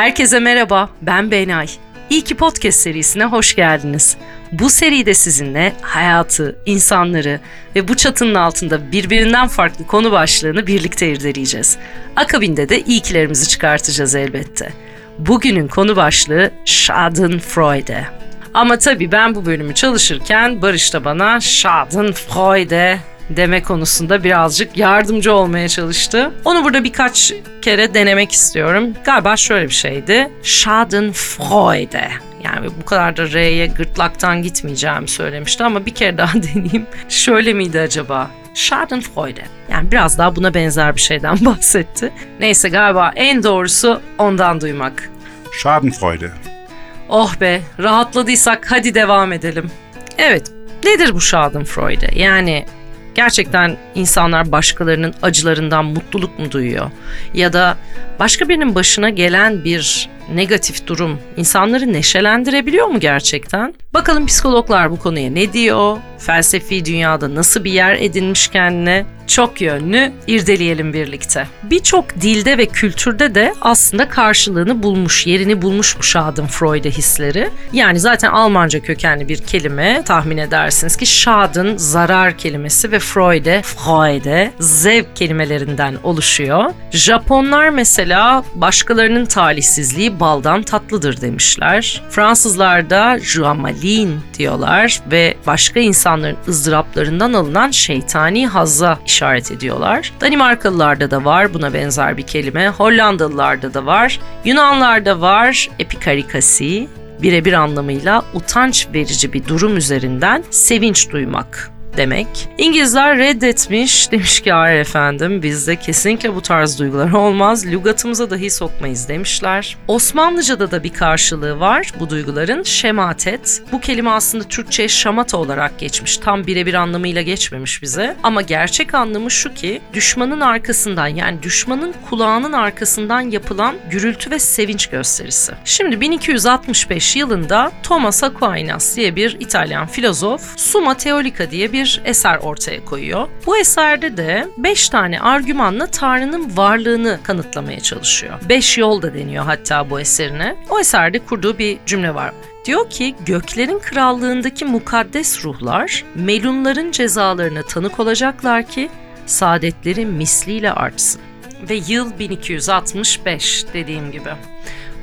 Herkese merhaba, ben Benay. İyi ki Podcast serisine hoş geldiniz. Bu seride sizinle hayatı, insanları ve bu çatının altında birbirinden farklı konu başlığını birlikte irdeleyeceğiz. Akabinde de iyikilerimizi çıkartacağız elbette. Bugünün konu başlığı Schadenfreude. Ama tabii ben bu bölümü çalışırken Barış da bana Schadenfreude deme konusunda birazcık yardımcı olmaya çalıştı. Onu burada birkaç kere denemek istiyorum. Galiba şöyle bir şeydi. Schadenfreude. Yani bu kadar da R'ye gırtlaktan gitmeyeceğimi söylemişti ama bir kere daha deneyeyim. Şöyle miydi acaba? Schadenfreude. Yani biraz daha buna benzer bir şeyden bahsetti. Neyse galiba en doğrusu ondan duymak. Schadenfreude. Oh be, rahatladıysak hadi devam edelim. Evet, nedir bu Schadenfreude? Yani gerçekten insanlar başkalarının acılarından mutluluk mu duyuyor? Ya da başka birinin başına gelen bir negatif durum insanları neşelendirebiliyor mu gerçekten? Bakalım psikologlar bu konuya ne diyor? Felsefi dünyada nasıl bir yer edinmiş kendine? Çok yönlü irdeleyelim birlikte. Birçok dilde ve kültürde de aslında karşılığını bulmuş, yerini bulmuş bu Schadenfreude hisleri. Yani zaten Almanca kökenli bir kelime tahmin edersiniz ki Schaden zarar kelimesi ve Freude, Freude zevk kelimelerinden oluşuyor. Japonlar mesela başkalarının talihsizliği baldan tatlıdır demişler. Fransızlar da juamalin diyorlar ve başka insanların ızdıraplarından alınan şeytani hazza işaret ediyorlar. Danimarkalılarda da var buna benzer bir kelime. Hollandalılarda da var. Yunanlarda var epikarikasi birebir anlamıyla utanç verici bir durum üzerinden sevinç duymak demek. İngilizler reddetmiş. Demiş ki hayır efendim bizde kesinlikle bu tarz duygular olmaz. Lügatımıza dahi sokmayız demişler. Osmanlıca'da da bir karşılığı var bu duyguların. Şematet. Bu kelime aslında Türkçe'ye şamata olarak geçmiş. Tam birebir anlamıyla geçmemiş bize. Ama gerçek anlamı şu ki düşmanın arkasından yani düşmanın kulağının arkasından yapılan gürültü ve sevinç gösterisi. Şimdi 1265 yılında Thomas Aquinas diye bir İtalyan filozof Summa Theolica diye bir bir eser ortaya koyuyor. Bu eserde de 5 tane argümanla Tanrı'nın varlığını kanıtlamaya çalışıyor. 5 yol da deniyor hatta bu eserine. O eserde kurduğu bir cümle var. Diyor ki göklerin krallığındaki mukaddes ruhlar melunların cezalarına tanık olacaklar ki saadetleri misliyle artsın. Ve yıl 1265 dediğim gibi.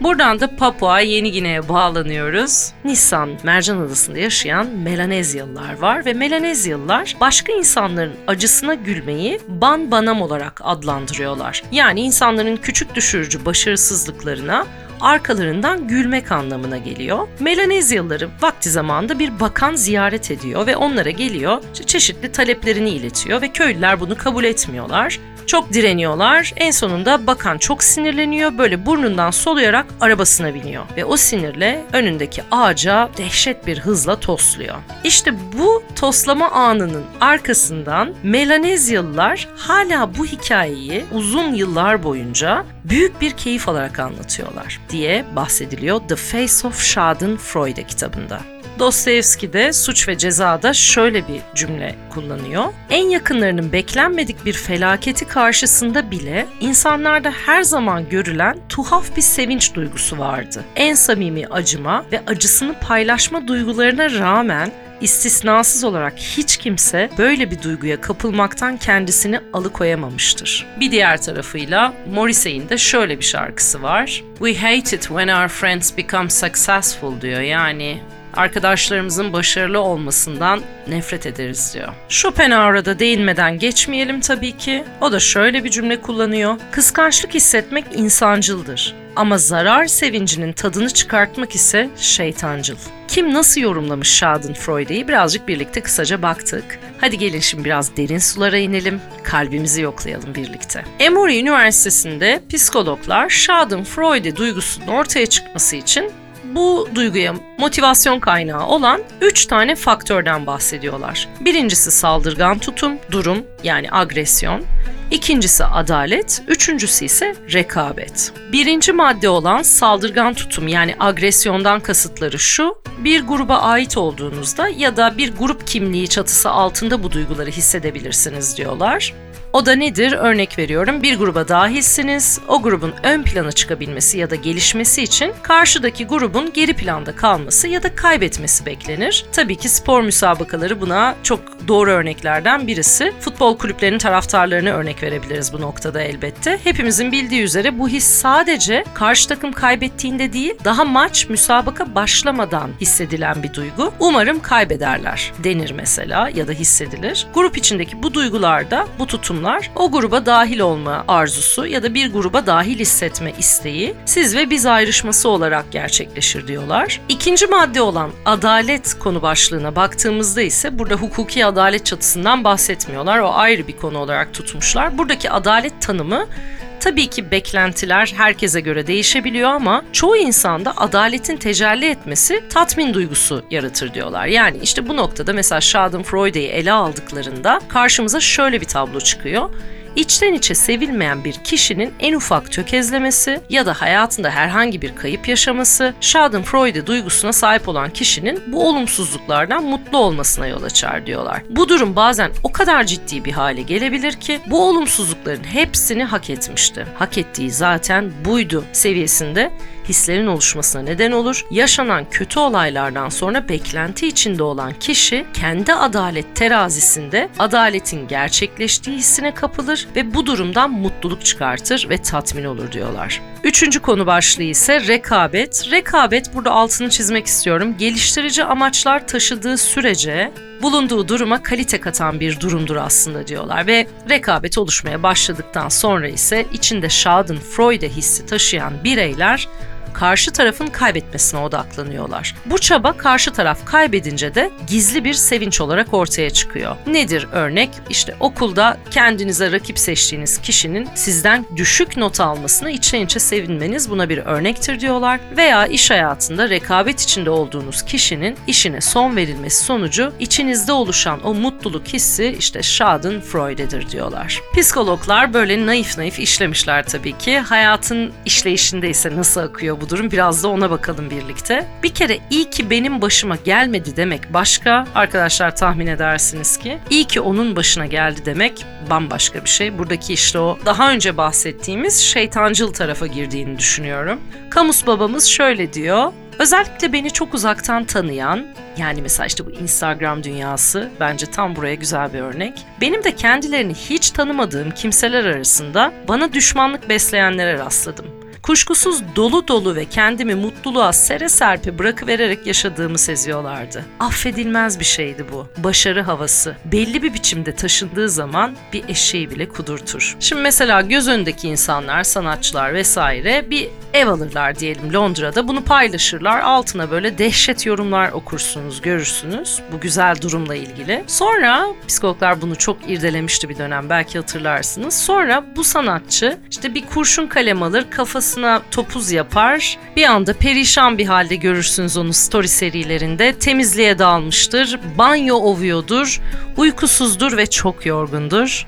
Buradan da Papua Yeni Gine'ye bağlanıyoruz. Nisan Mercan Adası'nda yaşayan Melanezyalılar var ve Melanezyalılar başka insanların acısına gülmeyi ban banam olarak adlandırıyorlar. Yani insanların küçük düşürücü başarısızlıklarına arkalarından gülmek anlamına geliyor. Melanezyalıları vakti zamanında bir bakan ziyaret ediyor ve onlara geliyor, çeşitli taleplerini iletiyor ve köylüler bunu kabul etmiyorlar. Çok direniyorlar. En sonunda bakan çok sinirleniyor. Böyle burnundan soluyarak arabasına biniyor. Ve o sinirle önündeki ağaca dehşet bir hızla tosluyor. İşte bu toslama anının arkasından Melanezyalılar hala bu hikayeyi uzun yıllar boyunca büyük bir keyif alarak anlatıyorlar diye bahsediliyor The Face of Schadenfreude kitabında. Dostoyevski de Suç ve Ceza'da şöyle bir cümle kullanıyor. En yakınlarının beklenmedik bir felaketi karşısında bile insanlarda her zaman görülen tuhaf bir sevinç duygusu vardı. En samimi acıma ve acısını paylaşma duygularına rağmen istisnasız olarak hiç kimse böyle bir duyguya kapılmaktan kendisini alıkoyamamıştır. Bir diğer tarafıyla Morrissey'in de şöyle bir şarkısı var. We hate it when our friends become successful diyor. Yani arkadaşlarımızın başarılı olmasından nefret ederiz diyor. Schopenhauer'a da değinmeden geçmeyelim tabii ki. O da şöyle bir cümle kullanıyor. Kıskançlık hissetmek insancıldır. Ama zarar sevincinin tadını çıkartmak ise şeytancıl. Kim nasıl yorumlamış Schadenfreude'yi birazcık birlikte kısaca baktık. Hadi gelin şimdi biraz derin sulara inelim, kalbimizi yoklayalım birlikte. Emory Üniversitesi'nde psikologlar Schadenfreude duygusunun ortaya çıkması için bu duyguya motivasyon kaynağı olan 3 tane faktörden bahsediyorlar. Birincisi saldırgan tutum, durum yani agresyon. İkincisi adalet, üçüncüsü ise rekabet. Birinci madde olan saldırgan tutum yani agresyondan kasıtları şu, bir gruba ait olduğunuzda ya da bir grup kimliği çatısı altında bu duyguları hissedebilirsiniz diyorlar. O da nedir? Örnek veriyorum. Bir gruba dahilsiniz. O grubun ön plana çıkabilmesi ya da gelişmesi için karşıdaki grubun geri planda kalması ya da kaybetmesi beklenir. Tabii ki spor müsabakaları buna çok doğru örneklerden birisi. Futbol kulüplerinin taraftarlarını örnek verebiliriz bu noktada elbette. Hepimizin bildiği üzere bu his sadece karşı takım kaybettiğinde değil, daha maç müsabaka başlamadan hissedilen bir duygu. Umarım kaybederler denir mesela ya da hissedilir. Grup içindeki bu duygularda, bu tutumlar o gruba dahil olma arzusu ya da bir gruba dahil hissetme isteği siz ve biz ayrışması olarak gerçekleşir diyorlar. İkinci madde olan adalet konu başlığına baktığımızda ise burada hukuki adalet çatısından bahsetmiyorlar. O ayrı bir konu olarak tutmuşlar. Buradaki adalet tanımı Tabii ki beklentiler herkese göre değişebiliyor ama çoğu insanda adaletin tecelli etmesi tatmin duygusu yaratır diyorlar. Yani işte bu noktada mesela Schadenfreude'yi ele aldıklarında karşımıza şöyle bir tablo çıkıyor içten içe sevilmeyen bir kişinin en ufak tökezlemesi ya da hayatında herhangi bir kayıp yaşaması, Schadenfreude duygusuna sahip olan kişinin bu olumsuzluklardan mutlu olmasına yol açar diyorlar. Bu durum bazen o kadar ciddi bir hale gelebilir ki bu olumsuzlukların hepsini hak etmişti. Hak ettiği zaten buydu seviyesinde hislerin oluşmasına neden olur. Yaşanan kötü olaylardan sonra beklenti içinde olan kişi kendi adalet terazisinde adaletin gerçekleştiği hissine kapılır ve bu durumdan mutluluk çıkartır ve tatmin olur diyorlar. Üçüncü konu başlığı ise rekabet. Rekabet burada altını çizmek istiyorum. Geliştirici amaçlar taşıdığı sürece bulunduğu duruma kalite katan bir durumdur aslında diyorlar ve rekabet oluşmaya başladıktan sonra ise içinde Schadenfreude hissi taşıyan bireyler karşı tarafın kaybetmesine odaklanıyorlar. Bu çaba karşı taraf kaybedince de gizli bir sevinç olarak ortaya çıkıyor. Nedir örnek? İşte okulda kendinize rakip seçtiğiniz kişinin sizden düşük not almasına içe içe sevinmeniz buna bir örnektir diyorlar. Veya iş hayatında rekabet içinde olduğunuz kişinin işine son verilmesi sonucu içinizde oluşan o mutluluk hissi işte Schadenfreude'dir diyorlar. Psikologlar böyle naif naif işlemişler tabii ki. Hayatın işleyişinde ise nasıl akıyor bu durum biraz da ona bakalım birlikte. Bir kere iyi ki benim başıma gelmedi demek başka. Arkadaşlar tahmin edersiniz ki iyi ki onun başına geldi demek bambaşka bir şey. Buradaki işte o daha önce bahsettiğimiz şeytancıl tarafa girdiğini düşünüyorum. Kamus babamız şöyle diyor. Özellikle beni çok uzaktan tanıyan, yani mesela işte bu Instagram dünyası bence tam buraya güzel bir örnek. Benim de kendilerini hiç tanımadığım kimseler arasında bana düşmanlık besleyenlere rastladım kuşkusuz dolu dolu ve kendimi mutluluğa sere serpe bırakıvererek yaşadığımı seziyorlardı. Affedilmez bir şeydi bu. Başarı havası. Belli bir biçimde taşındığı zaman bir eşeği bile kudurtur. Şimdi mesela göz önündeki insanlar, sanatçılar vesaire bir ev alırlar diyelim Londra'da. Bunu paylaşırlar. Altına böyle dehşet yorumlar okursunuz, görürsünüz. Bu güzel durumla ilgili. Sonra psikologlar bunu çok irdelemişti bir dönem belki hatırlarsınız. Sonra bu sanatçı işte bir kurşun kalem alır, kafasına topuz yapar. Bir anda perişan bir halde görürsünüz onu story serilerinde. Temizliğe dalmıştır, banyo ovuyordur, uykusuzdur ve çok yorgundur.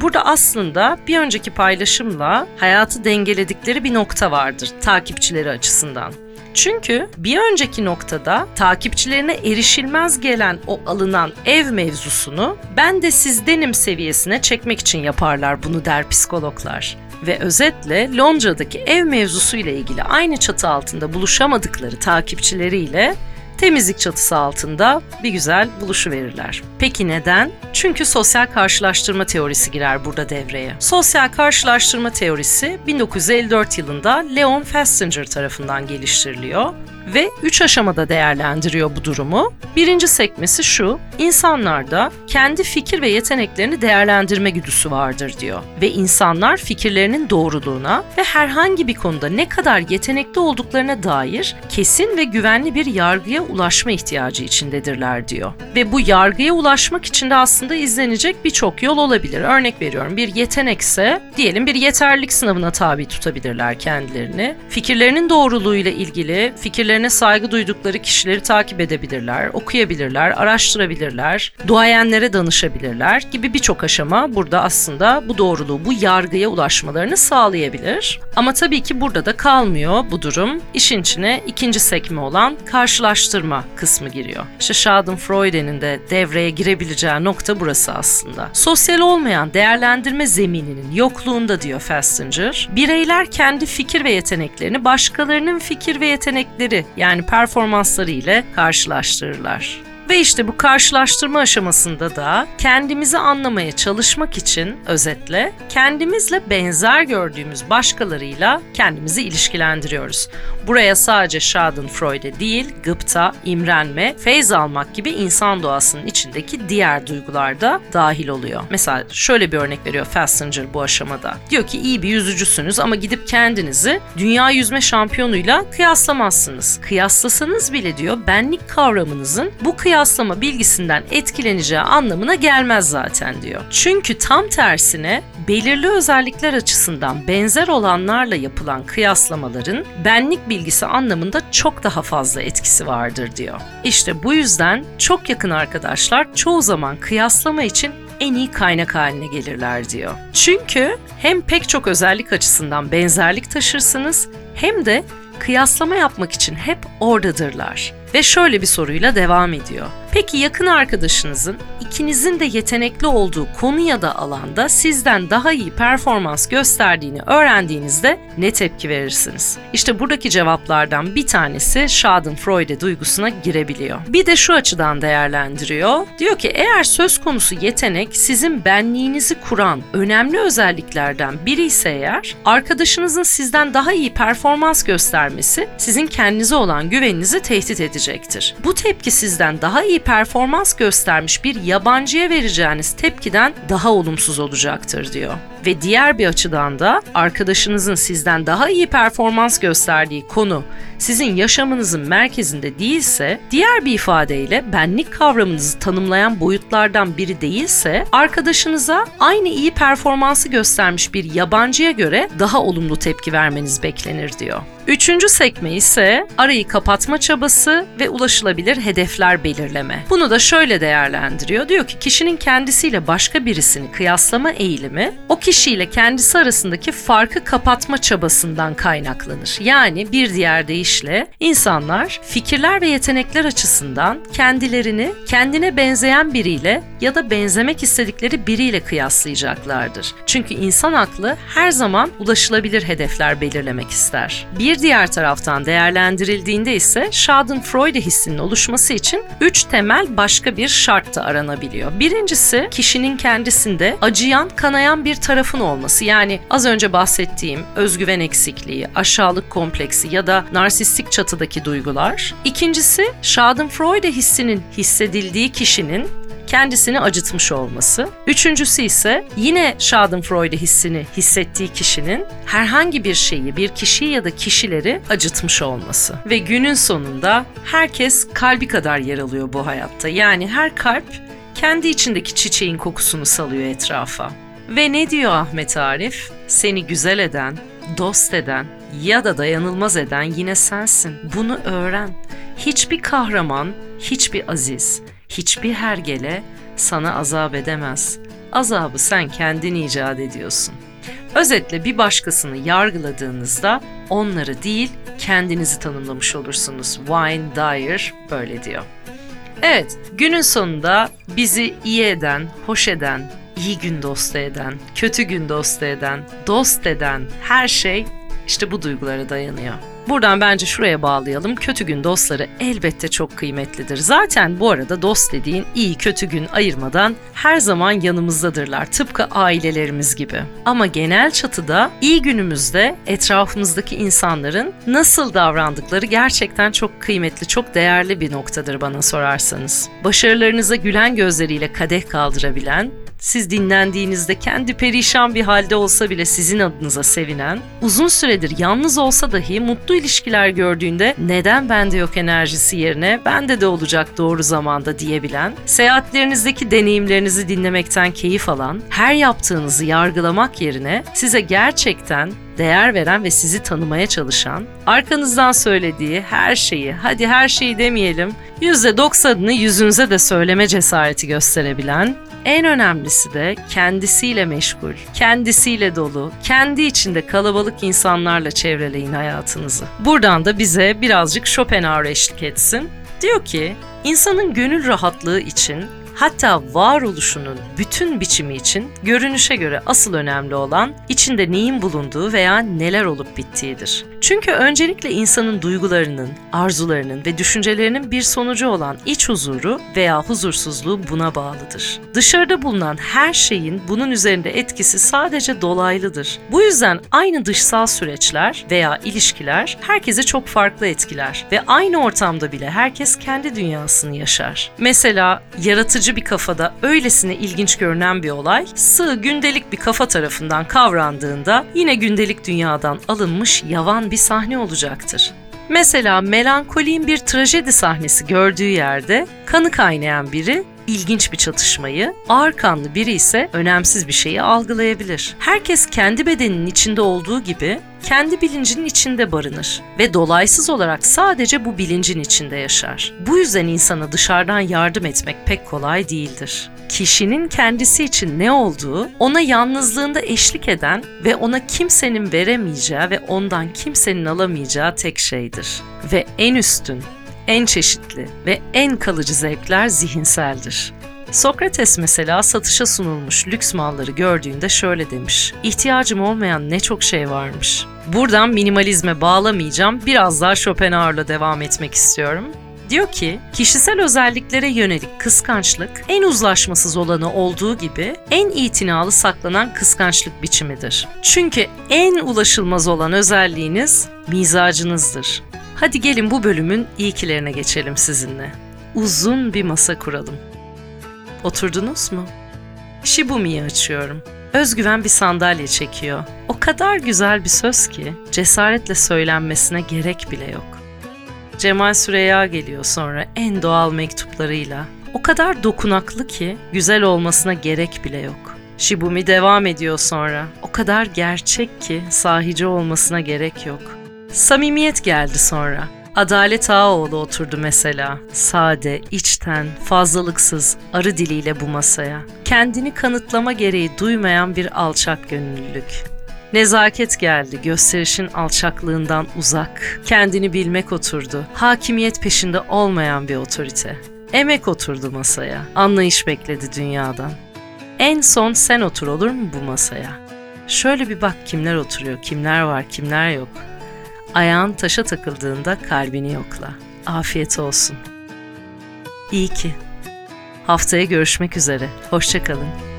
Burada aslında bir önceki paylaşımla hayatı dengeledikleri bir nokta vardır takipçileri açısından. Çünkü bir önceki noktada takipçilerine erişilmez gelen o alınan ev mevzusunu ben de sizdenim seviyesine çekmek için yaparlar bunu der psikologlar. Ve özetle Londra'daki ev mevzusu ile ilgili aynı çatı altında buluşamadıkları takipçileriyle temizlik çatısı altında bir güzel buluşu verirler. Peki neden? Çünkü sosyal karşılaştırma teorisi girer burada devreye. Sosyal karşılaştırma teorisi 1954 yılında Leon Festinger tarafından geliştiriliyor ve 3 aşamada değerlendiriyor bu durumu. Birinci sekmesi şu, insanlarda kendi fikir ve yeteneklerini değerlendirme güdüsü vardır diyor. Ve insanlar fikirlerinin doğruluğuna ve herhangi bir konuda ne kadar yetenekli olduklarına dair kesin ve güvenli bir yargıya ulaşma ihtiyacı içindedirler diyor. Ve bu yargıya ulaşmak için de aslında izlenecek birçok yol olabilir. Örnek veriyorum bir yetenekse diyelim bir yeterlilik sınavına tabi tutabilirler kendilerini. Fikirlerinin doğruluğuyla ilgili fikirlerini fikirlerine saygı duydukları kişileri takip edebilirler, okuyabilirler, araştırabilirler, duayenlere danışabilirler gibi birçok aşama burada aslında bu doğruluğu, bu yargıya ulaşmalarını sağlayabilir. Ama tabii ki burada da kalmıyor bu durum. İşin içine ikinci sekme olan karşılaştırma kısmı giriyor. İşte Schadenfreude'nin de devreye girebileceği nokta burası aslında. Sosyal olmayan değerlendirme zemininin yokluğunda diyor Festinger, bireyler kendi fikir ve yeteneklerini başkalarının fikir ve yetenekleri yani performansları ile karşılaştırırlar. Ve işte bu karşılaştırma aşamasında da kendimizi anlamaya çalışmak için özetle kendimizle benzer gördüğümüz başkalarıyla kendimizi ilişkilendiriyoruz. Buraya sadece Schadenfreude değil, gıpta, imrenme, feyz almak gibi insan doğasının içindeki diğer duygular da dahil oluyor. Mesela şöyle bir örnek veriyor Festinger bu aşamada. Diyor ki iyi bir yüzücüsünüz ama gidip kendinizi dünya yüzme şampiyonuyla kıyaslamazsınız. Kıyaslasanız bile diyor benlik kavramınızın bu kıyaslama bilgisinden etkileneceği anlamına gelmez zaten diyor. Çünkü tam tersine belirli özellikler açısından benzer olanlarla yapılan kıyaslamaların benlik bilgisi anlamında çok daha fazla etkisi vardır diyor. İşte bu yüzden çok yakın arkadaşlar çoğu zaman kıyaslama için en iyi kaynak haline gelirler diyor. Çünkü hem pek çok özellik açısından benzerlik taşırsınız hem de kıyaslama yapmak için hep oradadırlar. Ve şöyle bir soruyla devam ediyor. Peki yakın arkadaşınızın ikinizin de yetenekli olduğu konu ya da alanda sizden daha iyi performans gösterdiğini öğrendiğinizde ne tepki verirsiniz? İşte buradaki cevaplardan bir tanesi Schadenfreude duygusuna girebiliyor. Bir de şu açıdan değerlendiriyor. Diyor ki eğer söz konusu yetenek sizin benliğinizi kuran önemli özelliklerden biri ise eğer arkadaşınızın sizden daha iyi performans göstermesi sizin kendinize olan güveninizi tehdit edecektir. Bu tepki sizden daha iyi performans göstermiş bir yabancıya vereceğiniz tepkiden daha olumsuz olacaktır diyor. Ve diğer bir açıdan da arkadaşınızın sizden daha iyi performans gösterdiği konu sizin yaşamınızın merkezinde değilse, diğer bir ifadeyle benlik kavramınızı tanımlayan boyutlardan biri değilse, arkadaşınıza aynı iyi performansı göstermiş bir yabancıya göre daha olumlu tepki vermeniz beklenir diyor. Üçüncü sekme ise arayı kapatma çabası ve ulaşılabilir hedefler belirleme. Bunu da şöyle değerlendiriyor. Diyor ki kişinin kendisiyle başka birisini kıyaslama eğilimi o kişiyle kendisi arasındaki farkı kapatma çabasından kaynaklanır. Yani bir diğer deyişle insanlar fikirler ve yetenekler açısından kendilerini kendine benzeyen biriyle ya da benzemek istedikleri biriyle kıyaslayacaklardır. Çünkü insan aklı her zaman ulaşılabilir hedefler belirlemek ister. Bir diğer taraftan değerlendirildiğinde ise Schadenfreude hissinin oluşması için üç temel başka bir şart da aranabiliyor. Birincisi kişinin kendisinde acıyan, kanayan bir tarafın olması. Yani az önce bahsettiğim özgüven eksikliği, aşağılık kompleksi ya da narsistik çatıdaki duygular. İkincisi Schadenfreude hissinin hissedildiği kişinin kendisini acıtmış olması. Üçüncüsü ise yine Schadenfreude hissini hissettiği kişinin herhangi bir şeyi, bir kişiyi ya da kişileri acıtmış olması. Ve günün sonunda herkes kalbi kadar yer alıyor bu hayatta. Yani her kalp kendi içindeki çiçeğin kokusunu salıyor etrafa. Ve ne diyor Ahmet Arif? Seni güzel eden, dost eden ya da dayanılmaz eden yine sensin. Bunu öğren. Hiçbir kahraman, hiçbir aziz, hiçbir hergele sana azap edemez. Azabı sen kendin icat ediyorsun. Özetle bir başkasını yargıladığınızda onları değil kendinizi tanımlamış olursunuz. Wayne Dyer böyle diyor. Evet, günün sonunda bizi iyi eden, hoş eden, iyi gün dostu eden, kötü gün dostu eden, dost eden her şey işte bu duygulara dayanıyor. Buradan bence şuraya bağlayalım. Kötü gün dostları elbette çok kıymetlidir. Zaten bu arada dost dediğin iyi kötü gün ayırmadan her zaman yanımızdadırlar. Tıpkı ailelerimiz gibi. Ama genel çatıda iyi günümüzde etrafımızdaki insanların nasıl davrandıkları gerçekten çok kıymetli, çok değerli bir noktadır bana sorarsanız. Başarılarınıza gülen gözleriyle kadeh kaldırabilen, siz dinlendiğinizde kendi perişan bir halde olsa bile sizin adınıza sevinen, uzun süredir yalnız olsa dahi mutlu ilişkiler gördüğünde neden bende yok enerjisi yerine bende de olacak doğru zamanda diyebilen, seyahatlerinizdeki deneyimlerinizi dinlemekten keyif alan, her yaptığınızı yargılamak yerine size gerçekten değer veren ve sizi tanımaya çalışan, arkanızdan söylediği her şeyi, hadi her şeyi demeyelim, %90'ını yüzünüze de söyleme cesareti gösterebilen, en önemlisi de kendisiyle meşgul, kendisiyle dolu, kendi içinde kalabalık insanlarla çevreleyin hayatınızı. Buradan da bize birazcık Schopenhauer eşlik etsin. Diyor ki, insanın gönül rahatlığı için hatta varoluşunun bütün biçimi için görünüşe göre asıl önemli olan içinde neyin bulunduğu veya neler olup bittiğidir. Çünkü öncelikle insanın duygularının, arzularının ve düşüncelerinin bir sonucu olan iç huzuru veya huzursuzluğu buna bağlıdır. Dışarıda bulunan her şeyin bunun üzerinde etkisi sadece dolaylıdır. Bu yüzden aynı dışsal süreçler veya ilişkiler herkesi çok farklı etkiler ve aynı ortamda bile herkes kendi dünyasını yaşar. Mesela yaratıcı bir kafada öylesine ilginç görünen bir olay, sığ gündelik bir kafa tarafından kavrandığında yine gündelik dünyadan alınmış yavan bir sahne olacaktır. Mesela melankolin bir trajedi sahnesi gördüğü yerde kanı kaynayan biri ilginç bir çatışmayı, ağır kanlı biri ise önemsiz bir şeyi algılayabilir. Herkes kendi bedeninin içinde olduğu gibi kendi bilincinin içinde barınır ve dolaysız olarak sadece bu bilincin içinde yaşar. Bu yüzden insana dışarıdan yardım etmek pek kolay değildir. Kişinin kendisi için ne olduğu, ona yalnızlığında eşlik eden ve ona kimsenin veremeyeceği ve ondan kimsenin alamayacağı tek şeydir. Ve en üstün, en çeşitli ve en kalıcı zevkler zihinseldir. Sokrates mesela satışa sunulmuş lüks malları gördüğünde şöyle demiş. İhtiyacım olmayan ne çok şey varmış. Buradan minimalizme bağlamayacağım, biraz daha Schopenhauer'la devam etmek istiyorum. Diyor ki, kişisel özelliklere yönelik kıskançlık en uzlaşmasız olanı olduğu gibi en itinalı saklanan kıskançlık biçimidir. Çünkü en ulaşılmaz olan özelliğiniz mizacınızdır. Hadi gelin bu bölümün ilkilerine geçelim sizinle. Uzun bir masa kuralım. Oturdunuz mu? Shibumi'yi açıyorum. Özgüven bir sandalye çekiyor. O kadar güzel bir söz ki cesaretle söylenmesine gerek bile yok. Cemal Süreya geliyor sonra en doğal mektuplarıyla. O kadar dokunaklı ki güzel olmasına gerek bile yok. Shibumi devam ediyor sonra. O kadar gerçek ki sahici olmasına gerek yok. Samimiyet geldi sonra. Adalet Ağaoğlu oturdu mesela. Sade, içten, fazlalıksız, arı diliyle bu masaya. Kendini kanıtlama gereği duymayan bir alçak gönüllülük. Nezaket geldi, gösterişin alçaklığından uzak. Kendini bilmek oturdu. Hakimiyet peşinde olmayan bir otorite. Emek oturdu masaya. Anlayış bekledi dünyadan. En son sen otur olur mu bu masaya? Şöyle bir bak kimler oturuyor, kimler var, kimler yok. Ayağın taşa takıldığında kalbini yokla. Afiyet olsun. İyi ki. Haftaya görüşmek üzere. Hoşçakalın.